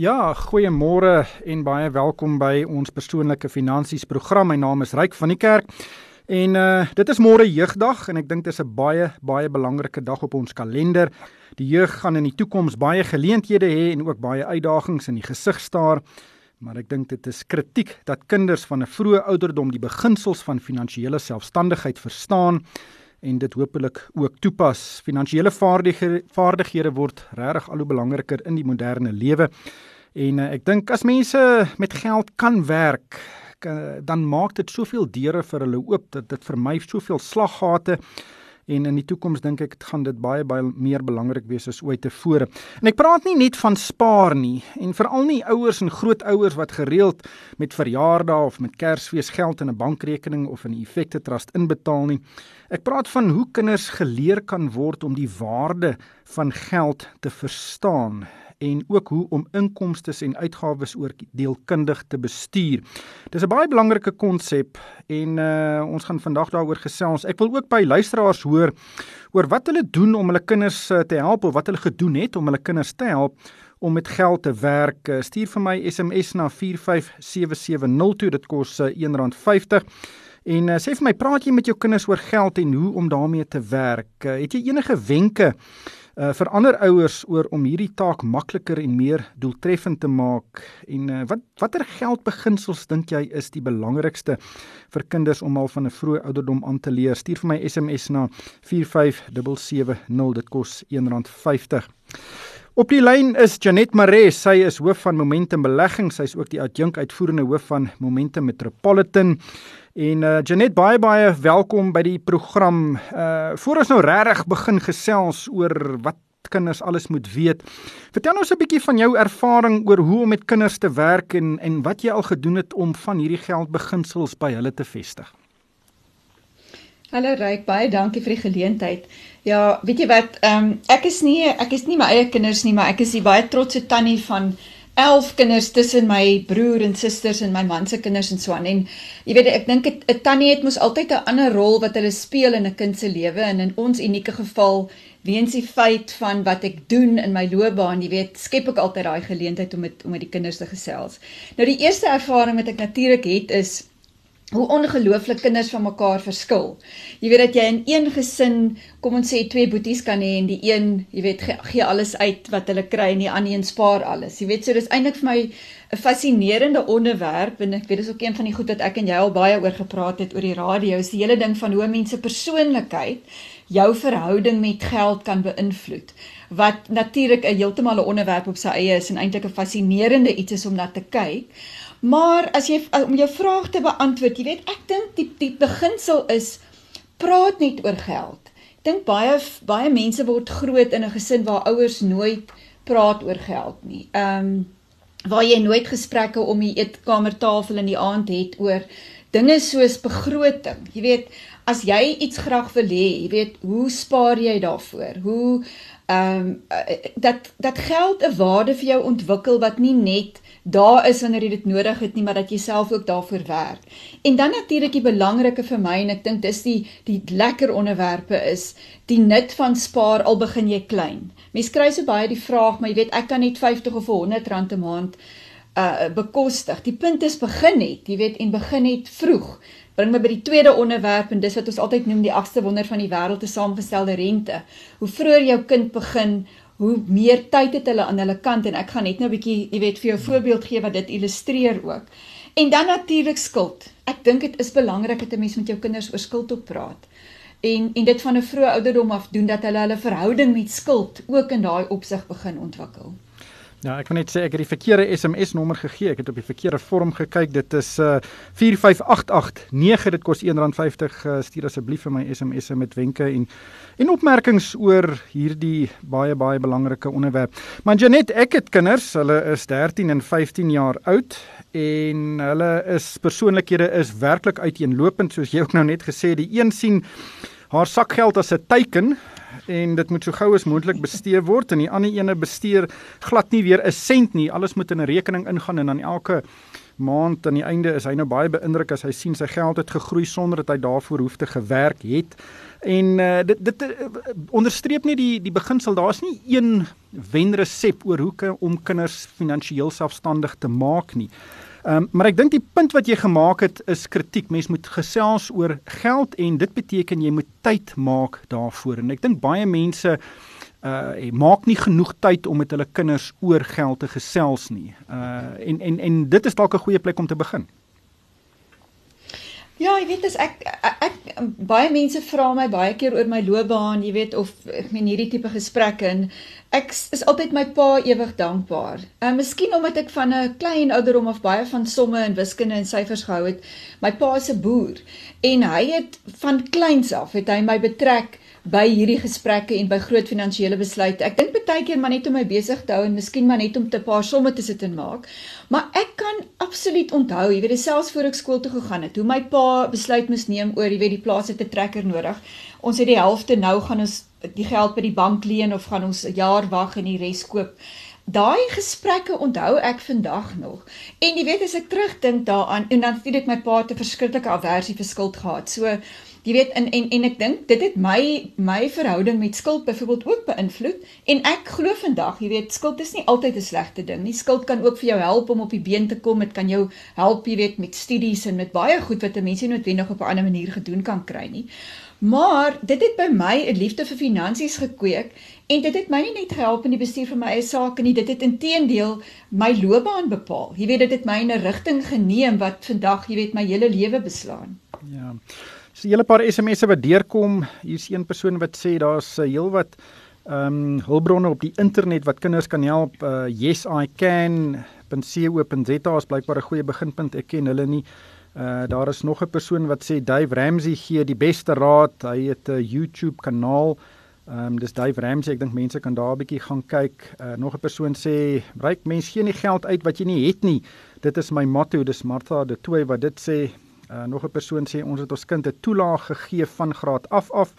Ja, goeiemôre en baie welkom by ons persoonlike finansies program. My naam is Ryk van die Kerk. En uh dit is môre jeugdag en ek dink dit is 'n baie baie belangrike dag op ons kalender. Die jeug gaan in die toekoms baie geleenthede hê en ook baie uitdagings in die gesig staar. Maar ek dink dit is kritiek dat kinders van 'n vroeë ouderdom die beginsels van finansiële selfstandigheid verstaan en dit hopelik ook toepas. Finansiële vaardighede vaardighede word regtig al hoe belangriker in die moderne lewe. En uh, ek dink as mense met geld kan werk, dan maak dit soveel deure vir hulle oop dat dit vir my soveel slaggate en in die toekoms dink ek dit gaan dit baie baie meer belangrik wees as ooit tevore. En ek praat nie net van spaar nie en veral nie ouers en grootouers wat gereeld met verjaardae of met Kersfees geld in 'n bankrekening of in 'n effekte trust inbetaal nie. Ek praat van hoe kinders geleer kan word om die waarde van geld te verstaan en ook hoe om inkomste en uitgawes oordeelkundig te bestuur. Dis 'n baie belangrike konsep en uh, ons gaan vandag daaroor gesels. Ek wil ook by luisteraars hoor oor wat hulle doen om hulle kinders uh, te help of wat hulle gedoen het om hulle kinders te help om met geld te werk. Uh, stuur vir my SMS na 45770 dit kos uh, R1.50. En uh, sê vir my, praat jy met jou kinders oor geld en hoe om daarmee te werk? Uh, het jy enige wenke uh, vir ander ouers oor om hierdie taak makliker en meer doeltreffend te maak. En uh, wat watter geldbeginsels dink jy is die belangrikste vir kinders om al van 'n vroeë ouderdom aan te leer? Stuur vir my SMS na 45770 dit kos R1.50 Op die lyn is Janet Maree, sy is hoof van Momentum Belegging, sy is ook die adjunk uitvoerende hoof van Momentum Metropolitan. En uh Janet baie baie welkom by die program. Uh voor ons nou regtig begin gesels oor wat kinders alles moet weet. Vertel ons 'n bietjie van jou ervaring oor hoe om met kinders te werk en en wat jy al gedoen het om van hierdie geldbeginsels by hulle te vestig. Hallo Ryk, baie dankie vir die geleentheid. Ja, weet jy wat, ehm um, ek is nie ek is nie my eie kinders nie, maar ek is die baie trotse tannie van 11 kinders tussen my broer en susters en my man se kinders en so aan. En jy weet ek dink 'n tannie het mos altyd 'n ander rol wat hulle speel in 'n kind se lewe en in ons unieke geval weens die feit van wat ek doen in my loopbaan, jy weet, skep ek altyd daai geleentheid om met om met die kinders te gesels. Nou die eerste ervaring wat ek natuurlik het is hoe ongelooflik kinders van mekaar verskil. Jy weet dat jy in een gesin, kom ons sê twee boeties kan hê en die een, jy weet, gee, gee alles uit wat hulle kry en die ander een spaar alles. Jy weet, so dis eintlik vir my 'n fascinerende onderwerp en ek weet dis ook een van die goed wat ek en jy al baie oor gepraat het oor die radio, is die hele ding van hoe mense persoonlikheid jou verhouding met geld kan beïnvloed. Wat natuurlik 'n heeltemal 'n onderwerp op sy eie is en eintlik 'n fascinerende iets is om na te kyk. Maar as jy om jou vraag te beantwoord, jy weet, ek dink die die beginsel is praat net oor geld. Ek dink baie baie mense word groot in 'n gesin waar ouers nooit praat oor geld nie. Ehm um, waar jy nooit gesprekke om die eetkamertafel in die aand het oor dinge soos begroting. Jy weet, as jy iets graag wil hê, jy weet, hoe spaar jy daarvoor? Hoe ehm um, dat dat geld 'n waarde vir jou ontwikkel wat nie net daar is wanneer jy dit nodig het nie, maar dat jy self ook daarvoor werk. En dan natuurlik die belangrike vir my en ek dink dis die die lekker onderwerpe is die nut van spaar al begin jy klein. Mense kry so baie die vraag, maar jy weet ek kan net 50 of 100 rand 'n maand uh bekostig. Die punt is begin net, jy weet en begin net vroeg. Bring my by die tweede onderwerp en dis wat ons altyd noem die agste wonder van die wêreld te saamgestelde rente. Hoe vroeër jou kind begin, hoe meer tyd het hulle aan hulle kant en ek gaan net nou 'n bietjie, jy weet, vir jou voorbeeld gee wat dit illustreer ook. En dan natuurlik skuld. Ek dink dit is belangrik dat 'n mens met jou kinders oor skuld op praat. En en dit van 'n vroeë ouderdom af doen dat hulle hulle verhouding met skuld ook in daai opsig begin ontwikkel. Ja, ek wil net sê ek het die verkeerde SMS nommer gegee. Ek het op die verkeerde vorm gekyk. Dit is uh 45889. Dit kos R1.50. Uh, stuur asseblief vir my SMS'e met wenke en en opmerkings oor hierdie baie baie belangrike onderwerp. Maar Janet, ek het kinders. Hulle is 13 en 15 jaar oud en hulle is persoonlikhede is werklik uiteenlopend soos jy ook nou net gesê. Die een sien haar sakgeld as 'n teiken en dit moet so gou as moontlik bestee word en die ander ene besteer glad nie weer 'n sent nie. Alles moet in 'n rekening ingaan en dan elke maand aan die einde is hy nou baie beïndruk as hy sien sy geld het gegroei sonder dat hy daarvoor hoef te gewerk het. En uh, dit dit uh, onderstreep nie die die beginsel daar's nie een wenresep oor hoe om kinders finansiëel selfstandig te maak nie. Ehm um, maar ek dink die punt wat jy gemaak het is kritiek. Mens moet gesels oor geld en dit beteken jy moet tyd maak daarvoor. En ek dink baie mense uh maak nie genoeg tyd om met hulle kinders oor geld te gesels nie. Uh en en en dit is dalk 'n goeie plek om te begin. Ja, jy weet as ek, ek ek baie mense vra my baie keer oor my loopbaan, jy weet of ek meen hierdie tipe gesprekke en ek is altyd my pa ewig dankbaar. En uh, miskien omdat ek van 'n klein ouderdom af baie van somme en wiskunde en syfers gehou het. My pa is 'n boer en hy het van kleins af het hy my betrek by hierdie gesprekke en by groot finansiële besluite. Ek dink baie keer maar net om my besig te hou en miskien maar net om te paar somme te sit en maak. Maar ek kan absoluut onthou, jy weet, selfs voor ek skool toe gegaan het, hoe my pa besluit moes neem oor, jy weet, die plaas het 'n trekker nodig. Ons het die helfte nou gaan ons die geld by die bank leen of gaan ons 'n jaar wag en die res koop. Daai gesprekke onthou ek vandag nog. En jy weet as ek terugdink daaraan en dan het ek my pa te verskriklike aversie vir skuld gehad. So Jy weet en en en ek dink dit het my my verhouding met skuld byvoorbeeld ook beïnvloed en ek glo vandag, jy weet, skuld is nie altyd 'n slegte ding nie. Skuld kan ook vir jou help om op die been te kom. Dit kan jou help, jy weet, met studies en met baie goed wat 'n mens nie noodwendig op 'n ander manier gedoen kan kry nie. Maar dit het by my 'n liefde vir finansies gekweek en dit het my nie net gehelp in die bestuur van my eie sake nie, dit het intedeel my loopbaan bepaal. Jy weet, dit het my in 'n rigting geneem wat vandag, jy weet, my hele lewe beslaan. Ja. So 'n hele paar SMS'e wat deurkom. Hier's een persoon wat sê daar's uh, heelwat ehm um, hulpbronne op die internet wat kinders kan help. Uh, yes I can. .co.za is blykbaar 'n goeie beginpunt. Ek ken hulle nie. Uh daar is nog 'n persoon wat sê Dave Ramsey gee die beste raad. Hy het 'n YouTube kanaal. Ehm um, dis Dave Ramsey. Ek dink mense kan daar 'n bietjie gaan kyk. Uh nog 'n persoon sê ryk mense gee nie geld uit wat jy nie het nie. Dit is my motto. Dis Martha de Toey wat dit sê. Uh, nog 'n persoon sê ons het ons kind 'n toelaag gegee van graad af af.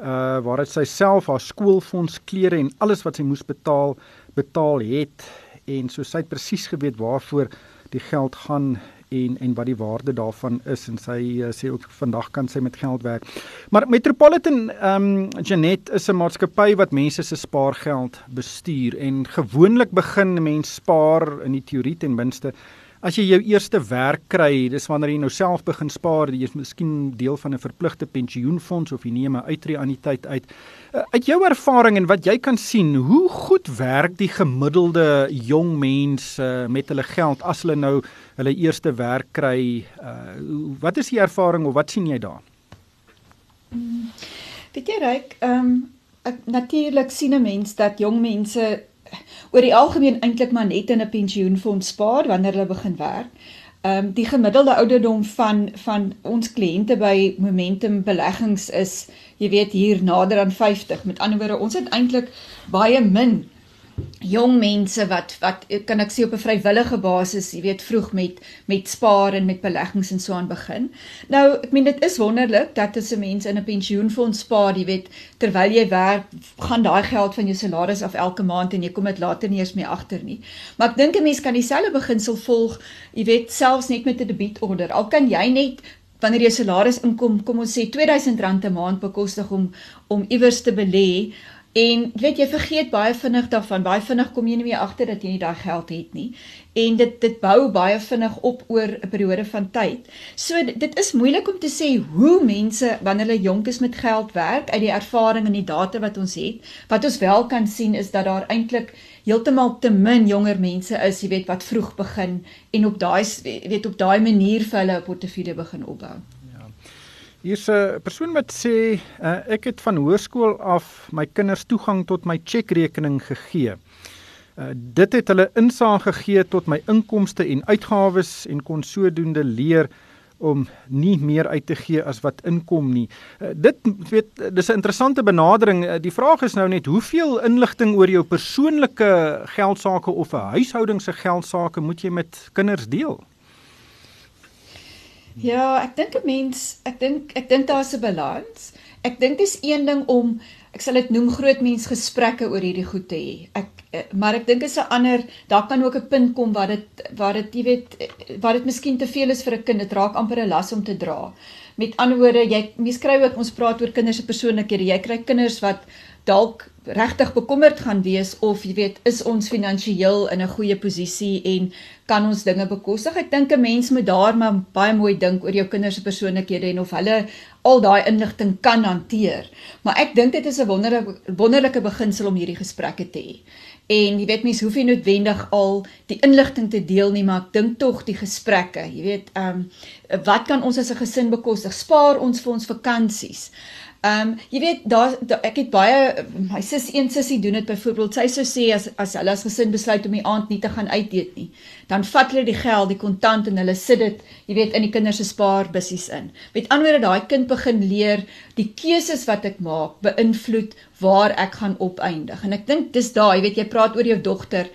Uh waar dit sy self haar skoolfonds, klere en alles wat sy moes betaal, betaal het en so sy het presies geweet waarvoor die geld gaan en en wat die waarde daarvan is en sy uh, sê ook vandag kan sy met geld werk. Maar Metropolitan ehm um, Janet is 'n maatskappy wat mense se spaargeld bestuur en gewoonlik begin mense spaar in die teorie ten minste As jy jou eerste werk kry, dis wanneer jy nou self begin spaar, jy is miskien deel van 'n verpligte pensioenfonds of jy neem 'n uitreë-anniteit uit. Uh, uit jou ervaring en wat jy kan sien, hoe goed werk die gemiddelde jong mens uh, met hulle geld as hulle nou hulle eerste werk kry? Uh, wat is die ervaring of wat sien jy daar? Hmm. Weet jy reg, ehm um, natuurlik sien 'n mens dat jong mense oor die algemeen eintlik maar net in 'n pensioenfonds spaar wanneer hulle begin werk. Ehm um, die gemiddelde ouderdom van van ons kliënte by Momentum Beleggings is jy weet hier nader aan 50. Met ander woorde, ons het eintlik baie min jong mense wat wat kan ek sê op 'n vrywillige basis, jy weet, vroeg met met spaar en met beleggings en so aan begin. Nou, ek meen dit is wonderlik dat as 'n mens in 'n pensioenfonds spaar, jy weet, terwyl jy werk, gaan daai geld van jou salaris af elke maand en jy kom dit later nie eens meer agter nie. Maar ek dink 'n mens kan dieselfde beginsel volg, jy weet, selfs net met 'n debietorder. Al kan jy net wanneer jy salaris inkom, kom ons sê R2000 'n maand bekostig om om iewers te belê En weet jy vergeet baie vinnig daarvan. Baie vinnig kom jy nie meer agter dat jy nie daai geld het nie. En dit dit bou baie vinnig op oor 'n periode van tyd. So dit is moeilik om te sê hoe mense wanneer hulle jonk is met geld werk uit die ervaring en die data wat ons het. Wat ons wel kan sien is dat daar eintlik heeltemal te min jonger mense is, jy weet, wat vroeg begin en op daai weet op daai manier vir hulle 'n portefeulje begin opbou. Hier's 'n persoon wat sê uh, ek het van hoërskool af my kinders toegang tot my chequerekening gegee. Uh, dit het hulle insaag gegee tot my inkomste en uitgawes en kon sodoende leer om nie meer uit te gee as wat inkom nie. Uh, dit weet dis 'n interessante benadering. Uh, die vraag is nou net hoeveel inligting oor jou persoonlike geldsaake of 'n huishouding se geldsaake moet jy met kinders deel? Ja, ek dink 'n mens, ek dink ek dink daar's 'n balans. Ek dink dis een ding om ek sal dit noem groot mens gesprekke oor hierdie goed te hê. Ek eh, maar ek dink is 'n ander daar kan ook 'n punt kom waar dit waar dit jy weet waar dit miskien te veel is vir 'n kind. Dit raak amper 'n las om te dra. Met ander woorde, jy mens kry ook ons praat oor kinders se persoonlikhede. Jy kry kinders wat dalk regtig bekommerd gaan wees of jy weet is ons finansiëel in 'n goeie posisie en kan ons dinge bekostig. Ek dink 'n mens moet daar maar baie mooi dink oor jou kinders se persoonlikhede en of hulle al daai inligting kan hanteer. Maar ek dink dit is 'n wonderlike wonderlike beginsel om hierdie gesprekke te hê. En jy weet mense hoef nie noodwendig al die inligting te deel nie, maar ek dink tog die gesprekke, jy weet, ehm um, wat kan ons as 'n gesin bekostig? Spaar ons vir ons vakansies? Ehm um, jy weet daar da, ek het baie my sis een sussie doen dit byvoorbeeld sy sou sê as as hulle as gesin besluit om die aand nie te gaan uit eet nie dan vat hulle die geld die kontant en hulle sit dit jy weet in die kinders se spaarbussies in. Met ander woorde daai kind begin leer die keuses wat ek maak beïnvloed waar ek gaan opeindig. En ek dink dis daai jy weet jy praat oor jou dogter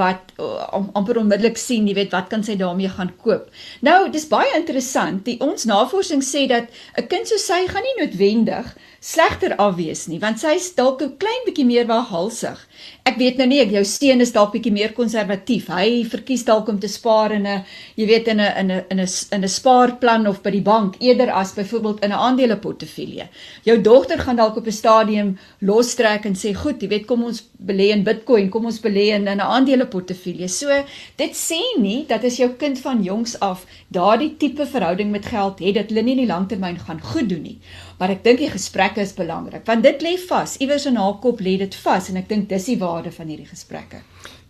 wat uh, amper onmiddellik sien jy weet wat kan sy daarmee gaan koop. Nou dis baie interessant die ons navorsing sê dat 'n kind soos sy gaan nie noodwendig slegter afwees nie want sy is dalk 'n klein bietjie meer waaghalsig. Ek weet nou nie ek jou seun is dalk bietjie meer konservatief. Hy verkies dalk om te spaar in 'n jy weet in 'n in 'n in 'n 'n spaarplan of by die bank eerder as byvoorbeeld in 'n aandeleportefeulje. Jou dogter gaan dalk op 'n stadium lostrek en sê goed, jy weet kom ons belê in Bitcoin, kom ons belê in 'n aandeleportefeulje. So dit sê nie dat as jou kind van jongs af daardie tipe verhouding met geld het dat hulle nie in die langtermyn gaan goed doen nie. Maar ek dink die gesprekke is belangrik want dit lê vas. Iewers in haar kop lê dit vas en ek dink dis die waarde van hierdie gesprekke.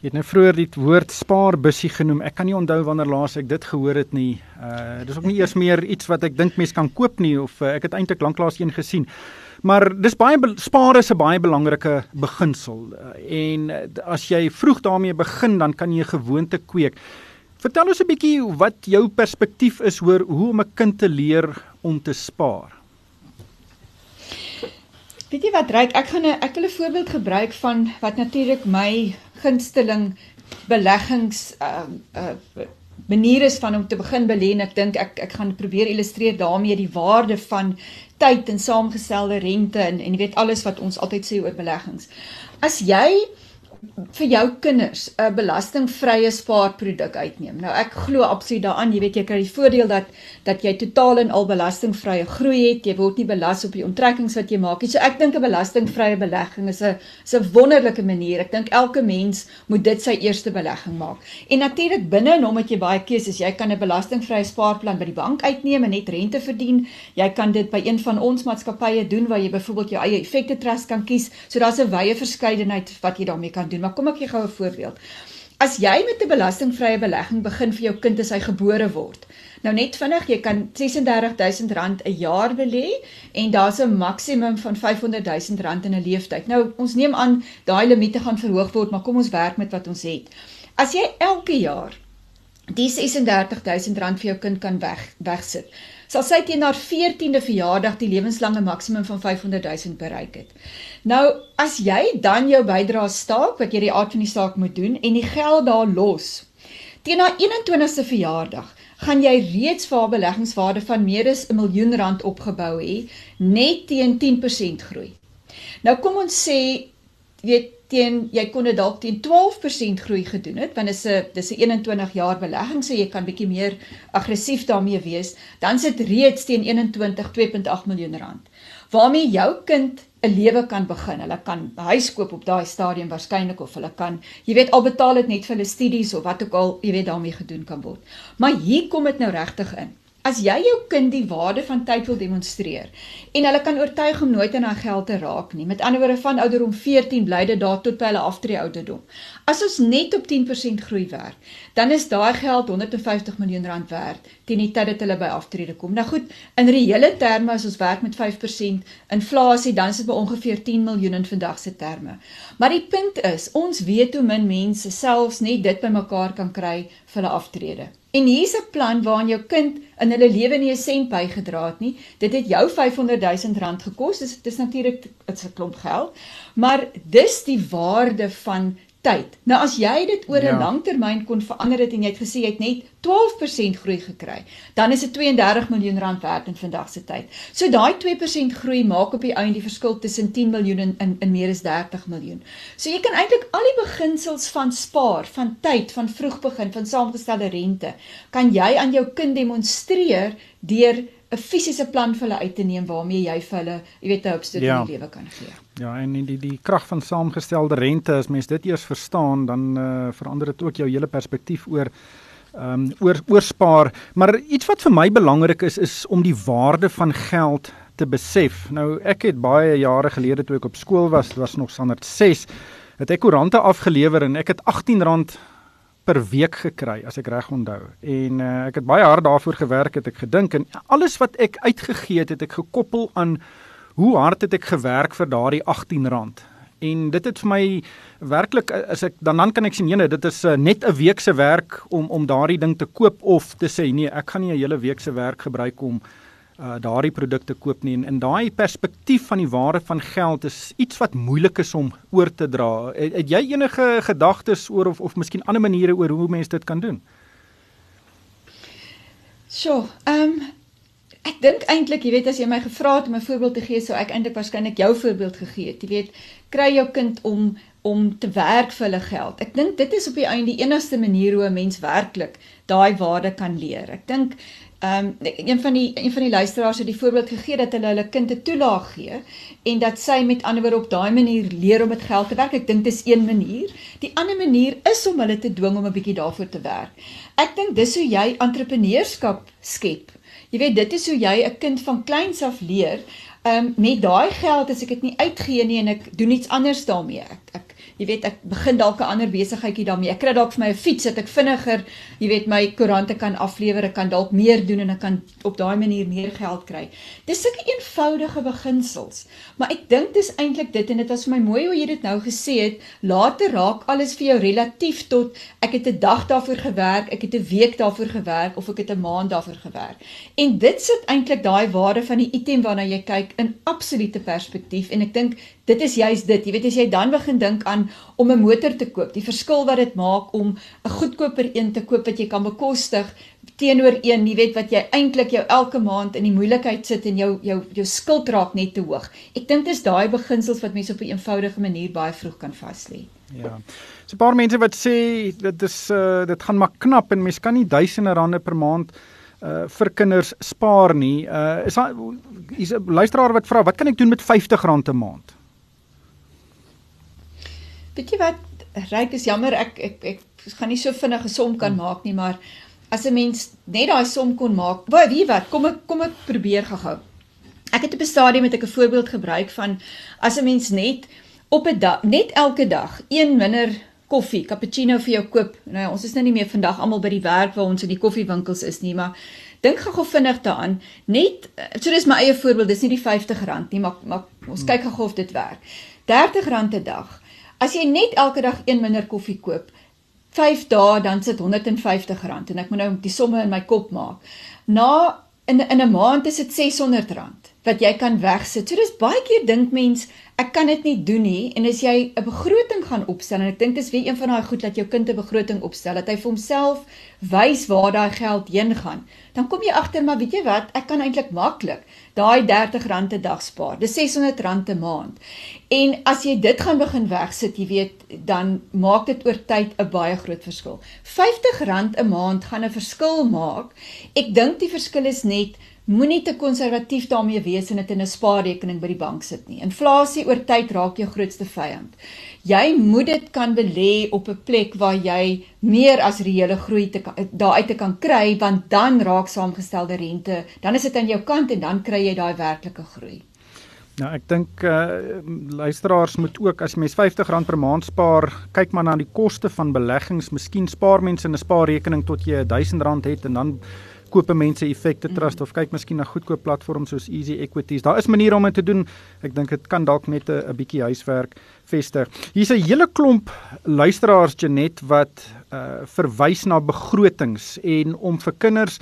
Jy het nou vroeër die woord spaarbussie genoem. Ek kan nie onthou wanneer laas ek dit gehoor het nie. Uh dis ook nie eers meer iets wat ek dink mense kan koop nie of uh, ek het eintlik lanklaas een gesien. Maar dis baie spaar is 'n baie belangrike beginsel uh, en uh, as jy vroeg daarmee begin dan kan jy 'n gewoonte kweek. Vertel ons 'n bietjie wat jou perspektief is oor hoe om 'n kind te leer om te spaar. Weet jy wat reik? Ek gaan 'n ek wil 'n voorbeeld gebruik van wat natuurlik my gunsteling beleggings uh uh manier is van om te begin belê en ek dink ek ek gaan probeer illustreer daarmee die waarde van tyd en saamgestelde rente en en jy weet alles wat ons altyd sê oor beleggings. As jy vir jou kinders 'n belastingvrye spaarproduk uitneem. Nou ek glo absoluut daaraan, jy weet jy kry die voordeel dat dat jy totaal en al belastingvrye groei het. Jy word nie belas op die onttrekkings wat jy maak nie. So ek dink 'n belastingvrye belegging is 'n is 'n wonderlike manier. Ek dink elke mens moet dit sy eerste belegging maak. En natuurlik binne en omdat jy baie keuses, jy kan 'n belastingvrye spaarplan by die bank uitneem en net rente verdien. Jy kan dit by een van ons maatskappye doen waar jy byvoorbeeld jou eie effekte trust kan kies. So daar's 'n wye verskeidenheid wat jy daarmee kan doen. Maar kom ek gee gou 'n voorbeeld. As jy met 'n belastingvrye belegging begin vir jou kind as hy gebore word. Nou net vinnig, jy kan R36000 'n jaar belê en daar's 'n maksimum van R500000 in 'n leeftyd. Nou ons neem aan daai limiete gaan verhoog word, maar kom ons werk met wat ons het. As jy elke jaar die R36000 vir jou kind kan weg wegsit, sal sy teen haar 14de verjaardag die lewenslange maksimum van 500 000 bereik het. Nou, as jy dan jou bydrae staak wat jy die aard van die saak moet doen en die geld daar los, teen haar 21ste verjaardag gaan jy reeds vir haar beleggingswaarde van meer as 'n miljoen rand opgebou hê net teen 10% groei. Nou kom ons sê weet teen jy kon dit dalk teen 12% groei gedoen het want dit is 'n dis 'n 21 jaar belegging so jy kan bietjie meer aggressief daarmee wees dan sit reeds teen 21 2.8 miljoen rand. Waarmee jou kind 'n lewe kan begin. Hulle kan 'n huis koop op daai stadium waarskynlik of hulle kan jy weet al betaal dit net vir hulle studies of wat ook al jy weet daarmee gedoen kan word. Maar hier kom dit nou regtig in As jy jou kind die waarde van tyd wil demonstreer en hulle kan oortuig om nooit aan haar geld te raak nie. Met ander woorde van ouderdom 14 bly dit daar tot by hulle aftree ouderdom. As ons net op 10% groei werk, dan is daai geld 150 miljoen rand werd teen die tyd dat hulle by aftrede kom. Nou goed, in reële terme as ons werk met 5% inflasie, dan is dit by ongeveer 10 miljoen in vandag se terme. Maar die punt is, ons weet hoe min mense selfs net dit bymekaar kan kry vir hulle aftrede. En hier's 'n plan waarin jou kind in hulle lewe nie 'n sent bygedra het nie. Dit het jou 500 000 rand gekos. Dis dis natuurlik dit's 'n klomp geld. Maar dis die waarde van tyd. Nou as jy dit oor 'n ja. langtermyn kon verander het en jy het gesê jy het net 12% groei gekry, dan is dit 32 miljoen rand werd in vandag se tyd. So daai 2% groei maak op die einde die verskil tussen 10 miljoen en in, in meer as 30 miljoen. So jy kan eintlik al die beginsels van spaar, van tyd, van vroeg begin, van saamgestelde rente, kan jy aan jou kind demonstreer deur 'n fisiese plan vir hulle uit te neem waarmee jy vir hulle, jy weet, 'n hulpstoot ja. in die lewe kan gee. Ja, en die die krag van saamgestelde rente, as mens dit eers verstaan, dan uh, verander dit ook jou hele perspektief oor ehm um, oor oorspaar, maar iets wat vir my belangrik is is om die waarde van geld te besef. Nou ek het baie jare gelede toe ek op skool was, dit was nog standaard 6, het ek koerante afgelewer en ek het R18 per week gekry as ek reg onthou. En uh, ek het baie hard daarvoor gewerk het ek gedink en alles wat ek uitgegee het het ek gekoppel aan hoe hard het ek gewerk vir daardie R18. En dit het vir my werklik as ek dan dan kan ek sien nee dit is uh, net 'n week se werk om om daardie ding te koop of te sê nee ek gaan nie 'n hele week se werk gebruik om uh, daardie produkte koop nie en in daai perspektief van die waarde van geld is iets wat moeilik is om oor te dra. Het, het jy enige gedagtes oor of of miskien ander maniere oor hoe mense dit kan doen? So, ehm um, ek dink eintlik, jy weet as jy my gevra het om 'n voorbeeld te gee, sou ek eintlik waarskynlik jou voorbeeld gegee het. Jy weet, kry jou kind om om te werk vir hulle geld. Ek dink dit is op die einde die enigste manier hoe 'n mens werklik daai waarde kan leer. Ek dink Ehm um, een van die een van die luisteraars het die voorbeeld gegee dat hulle hulle kind 'n toelaag gee en dat sy met ander woorde op daai manier leer om met geld te werk. Ek dink dis een manier. Die ander manier is om hulle te dwing om 'n bietjie daarvoor te werk. Ek dink dis hoe jy entrepreneurskap skep. Jy weet dit is hoe jy 'n kind van kleins af leer. Ehm um, met daai geld as ek dit nie uitgee nie en ek doen iets anders daarmee. Ek ek jy weet ek begin dalk 'n ander besigheidjie daarmee. Ek kry dalk vir my 'n fiets dat ek vinniger, jy weet, my koerante kan aflewer. Ek kan dalk meer doen en ek kan op daai manier meer geld kry. Dis sulke eenvoudige beginsels. Maar ek dink dis eintlik dit en dit was vir my mooi hoe jy dit nou gesê het. Later raak alles vir jou relatief tot ek het 'n dag daarvoor gewerk, ek het 'n week daarvoor gewerk of ek het 'n maand daarvoor gewerk. En dit sit eintlik daai waarde van die item waarna jy kyk in absolute perspektief en ek dink dit is juist dit. Jy weet as jy dan begin dink aan om 'n motor te koop, die verskil wat dit maak om 'n goedkoper een te koop wat jy kan bekostig teenoor een, jy weet wat jy eintlik jou elke maand in die moeilikheid sit en jou jou jou skuld raak net te hoog. Ek dink dis daai beginsels wat mense op 'n eenvoudige manier baie vroeg kan vas lê. Ja. So 'n paar mense wat sê dit is uh dit gaan maar knap en mens kan nie duisende rande per maand uh vir kinders spaar nie. Uh is daar is 'n luisteraar wat vra wat kan ek doen met R50 'n maand? Weet jy wat, ryk is jammer ek ek ek gaan nie so vinnig 'n som kan maak nie, maar as 'n mens net daai som kon maak. Wat wie wat? Kom ek kom ek probeer gou-gou. Ek het op 'n stadium met 'n voorbeeld gebruik van as 'n mens net op 'n dag net elke dag een minder koffie, cappuccino vir jou koop. Nou ja, ons is nou nie meer vandag almal by die werk waar ons in die koffiewinkels is nie, maar dink gou-gou vinnig daaraan. Net so dis my eie voorbeeld, dis nie die R50 nie, maar maar ons hmm. kyk gou of dit werk. R30 'n dag. As jy net elke dag een minder koffie koop, 5 dae dan sit R150 en ek moet nou die somme in my kop maak. Na in in 'n maand is dit R600 wat jy kan wegsit. So dis baie keer dink mens ek kan dit nie doen nie en as jy 'n begroting gaan opstel en ek dink dis weer een van daai goed dat jou kind 'n begroting opstel dat hy vir homself wys waar daai geld heen gaan, dan kom jy agter maar weet jy wat, ek kan eintlik maklik daai R30 'n dag spaar. Dis R600 'n maand. En as jy dit gaan begin wegsit, jy weet, dan maak dit oor tyd 'n baie groot verskil. R50 'n maand gaan 'n verskil maak. Ek dink die verskil is net Moenie te konservatief daarmee wees en dit in 'n spaarrekening by die bank sit nie. Inflasie oor tyd raak jou grootste vyand. Jy moet dit kan belê op 'n plek waar jy meer as reële groei te daaruit te kan kry want dan raak saamgestelde rente, dan is dit aan jou kant en dan kry jy daai werklike groei. Nou ek dink uh luisteraars moet ook as mens R50 per maand spaar, kyk maar na die koste van beleggings. Miskien spaar mense in 'n spaarrekening tot jy R1000 het en dan koop mense effekte trust mm. of kyk miskien na goedkoop platforms soos Easy Equities. Daar is maniere om dit te doen. Ek dink dit kan dalk net 'n bietjie huiswerk vestig. Hier's 'n hele klomp luisteraars Janet wat uh verwys na begrotings en om vir kinders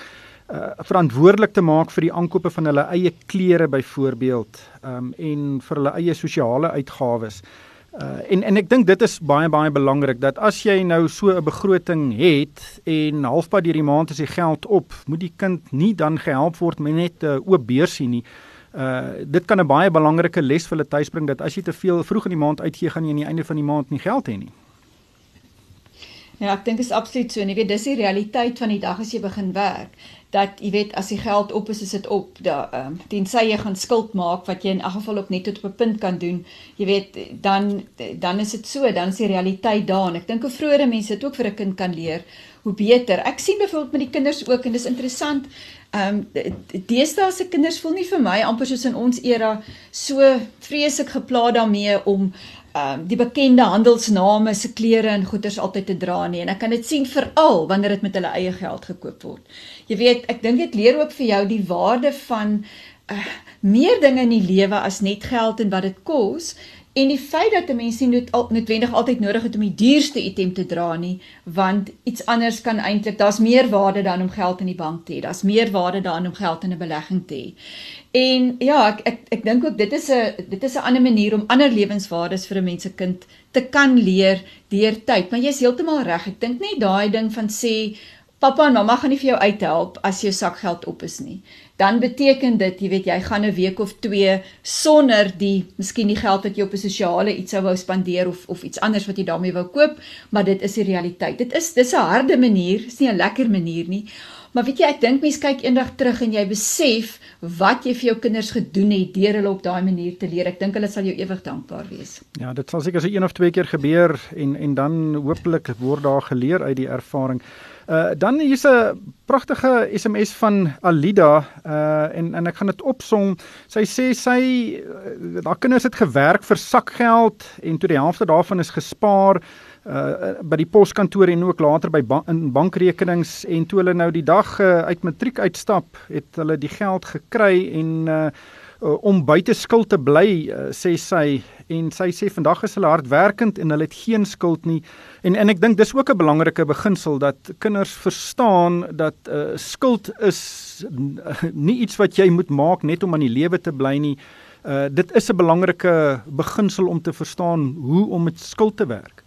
uh verantwoordelik te maak vir die aankope van hulle eie klere byvoorbeeld um en vir hulle eie sosiale uitgawes. Uh, en en ek dink dit is baie baie belangrik dat as jy nou so 'n begroting het en halfpad deur die maand is die geld op, moet die kind nie dan gehelp word met net 'n uh, oop beursie nie. Uh dit kan 'n baie belangrike les vir hulle tuisbring dat as jy te veel vroeg in die maand uitgee, gaan jy aan die einde van die maand nie geld hê nie. Ja, ek dink dit is absoluut so. Jy weet, dis die realiteit van die dag as jy begin werk dat jy weet as die geld op is, is dit op. Da ehm um, tensy jy gaan skuld maak wat jy in elk geval op net tot op 'n punt kan doen. Jy weet dan dan is dit so, dan is die realiteit daar en ek dink hoe vroeër mense dit ook vir 'n kind kan leer, hoe beter. Ek sien byvoorbeeld met die kinders ook en dis interessant. Ehm um, deesdae se kinders voel nie vir my amper soos in ons era so vreeslik geplaag daarmee om um, die bekende handelsname se klere en goederes altyd te dra nie en ek kan dit sien veral wanneer dit met hulle eie geld gekoop word. Jy weet, ek dink dit leer ook vir jou die waarde van uh, meer dinge in die lewe as net geld en wat dit kos En die feit dat 'n mens nie nood, al, noodwendig altyd nodig het om die duurste item te dra nie, want iets anders kan eintlik, daar's meer waarde dan om geld in die bank te hê. Daar's meer waarde daarin om geld in 'n belegging te hê. En ja, ek ek ek dink ook dit is 'n dit is 'n ander manier om ander lewenswaardes vir 'n mens se kind te kan leer deur tyd. Maar jy's heeltemal reg. Ek dink net daai ding van sê Pappa en mamma gaan nie vir jou uithelp as jou sakgeld op is nie dan beteken dit, jy weet, jy gaan 'n week of 2 sonder die miskien die geld wat jy op 'n sosiale iets sou wou spandeer of of iets anders wat jy daarmee wou koop, maar dit is die realiteit. Dit is dis 'n harde manier, is nie 'n lekker manier nie. Maar weet jy, ek dink mense kyk eendag terug en jy besef wat jy vir jou kinders gedoen het deur hulle op daai manier te leer. Ek dink hulle sal jou ewig dankbaar wees. Ja, dit sal seker so een of twee keer gebeur en en dan hopelik word daar geleer uit die ervaring. Uh dan hier's 'n pragtige SMS van Alida uh en en ek gaan dit opsom. Sy sê sy uh, haar kinders het gewerk vir sakgeld en toe die helfte daarvan is gespaar uh by die poskantoor en ook later by ban in bankrekenings en toe hulle nou die dag uh, uit matriek uitstap, het hulle die geld gekry en uh uh, om buite skuld te bly uh, sê sy en sy sê vandag is hulle hardwerkend en hulle het geen skuld nie. En en ek dink dis ook 'n belangrike beginsel dat kinders verstaan dat uh, skuld is nie iets wat jy moet maak net om aan die lewe te bly nie. Uh, dit is 'n belangrike beginsel om te verstaan hoe om met skuld te werk.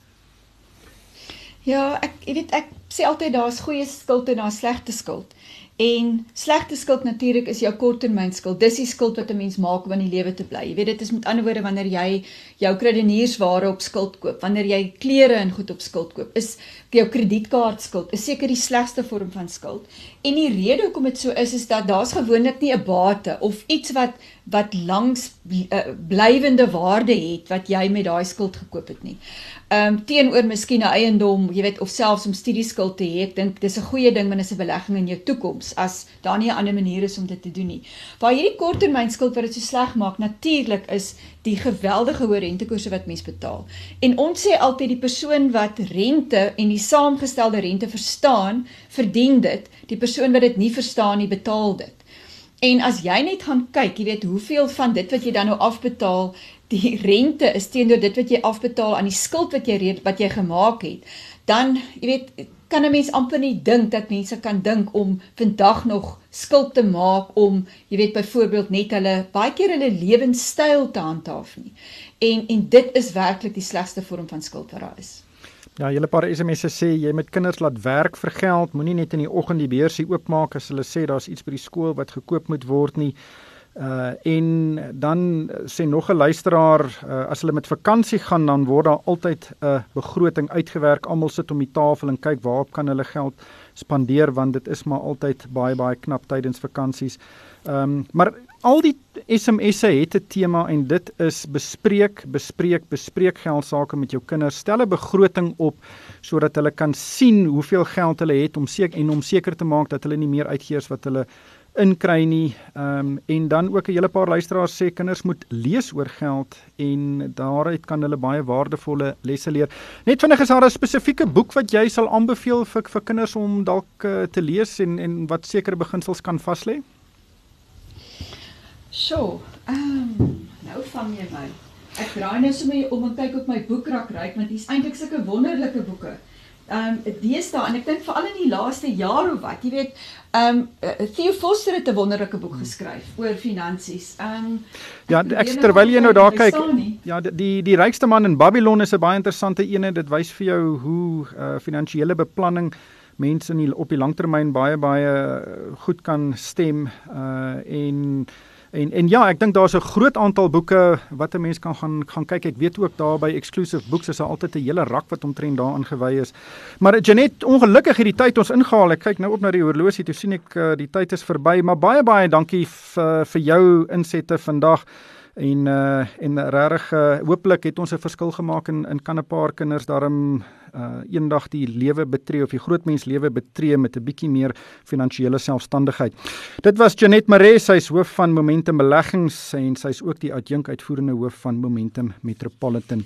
Ja, ek weet ek sê altyd daar's goeie skuld en daar's slegte skuld. En slegte skuld natuurlik is jou korttermynskuld. Dis die skuld wat 'n mens maak om in die lewe te bly. Jy weet dit is met ander woorde wanneer jy jou krediniersware op skuld koop, wanneer jy klere en goed op skuld koop, is jou kredietkaartskuld is seker die slegste vorm van skuld. En die rede hoekom dit so is is dat daar's gewoonlik nie 'n bate of iets wat wat langs uh, blywende waarde het wat jy met daai skuld gekoop het nie ehm um, teenoor miskien 'n eiendom, jy weet, of selfs om studieskuld te hê. Ek dink dis 'n goeie ding wanneer 'n belegging in jou toekoms as daar nie 'n ander manier is om dit te doen nie. Waar hierdie korttermynskuld wat dit so sleg maak, natuurlik is die geweldige hoë rentekoerse wat mens betaal. En ons sê altyd die persoon wat rente en die saamgestelde rente verstaan, verdien dit. Die persoon wat dit nie verstaan nie, betaal dit. En as jy net gaan kyk, jy weet hoeveel van dit wat jy dan nou afbetaal, die rente is teenoor dit wat jy afbetaal aan die skuld wat jy reed wat jy gemaak het, dan jy weet kan 'n mens amper nie dink dat mense kan dink om vandag nog skuld te maak om jy weet byvoorbeeld net hulle baie keer hulle lewenstyl te handhaaf nie. En en dit is werklik die slegste vorm van skuld wat daar is. Ja, julle paar SMS'e sê jy met kinders laat werk vir geld, moenie net in die oggend die beursie oopmaak as hulle sê daar's iets by die skool wat gekoop moet word nie. Uh en dan sê nog 'n luisteraar uh, as hulle met vakansie gaan dan word daar altyd 'n begroting uitgewerk. Almal sit om die tafel en kyk waarop kan hulle geld spandeer want dit is maar altyd baie baie knap tydens vakansies. Ehm um, maar al die SMS'e het 'n tema en dit is bespreek, bespreek, bespreek geld sake met jou kinders. Stel 'n begroting op sodat hulle kan sien hoeveel geld hulle het om seker en om seker te maak dat hulle nie meer uitgee as wat hulle inkry nie. Ehm um, en dan ook 'n hele paar luisteraars sê kinders moet lees oor geld en daaruit kan hulle baie waardevolle lesse leer. Net vinnig is daar 'n spesifieke boek wat jy sal aanbeveel vir vir kinders om dalk uh, te lees en en wat sekere beginsels kan vas lê? So, ehm um, nou vang jy my. Ek draai nou sommer om en kyk op my boekrak ry want hier's eintlik sulke wonderlike boeke ehm um, deesdae en ek dink veral in die laaste jaar of wat, jy weet, ehm um, Theo Foster het 'n wonderlike boek geskryf oor finansies. Ehm um, Ja, ek terwyl jy nou daar kyk, ja, die die rykste man in Babylon is 'n baie interessante ene. Dit wys vir jou hoe uh, finansiële beplanning mense in die, op die langtermyn baie baie goed kan stem uh en En en ja, ek dink daar's 'n groot aantal boeke wat 'n mens kan gaan gaan kyk. Ek weet ook daar by Exclusive Books is daar altyd 'n hele rak wat omtrent daaraan gewy is. Maar Janet, ongelukkig het die tyd ons ingehaal. Ek kyk nou op na die horlosie, toe sien ek uh, die tyd is verby, maar baie baie dankie vir vir jou insette vandag en uh en regtig uh, hooplik het ons 'n verskil gemaak in in kan 'n paar kinders daarom uh eendag die lewe betree of die grootmens lewe betree met 'n bietjie meer finansiële selfstandigheid. Dit was Janet Maree, sy is hoof van Momentum Beleggings en sy is ook die adjunk uitvoerende hoof van Momentum Metropolitan.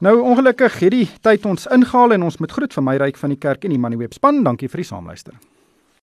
Nou ongelukkig het die tyd ons ingehaal en ons moet groet vir my ryk van die kerk en die Moneyweb span. Dankie vir die saamluister.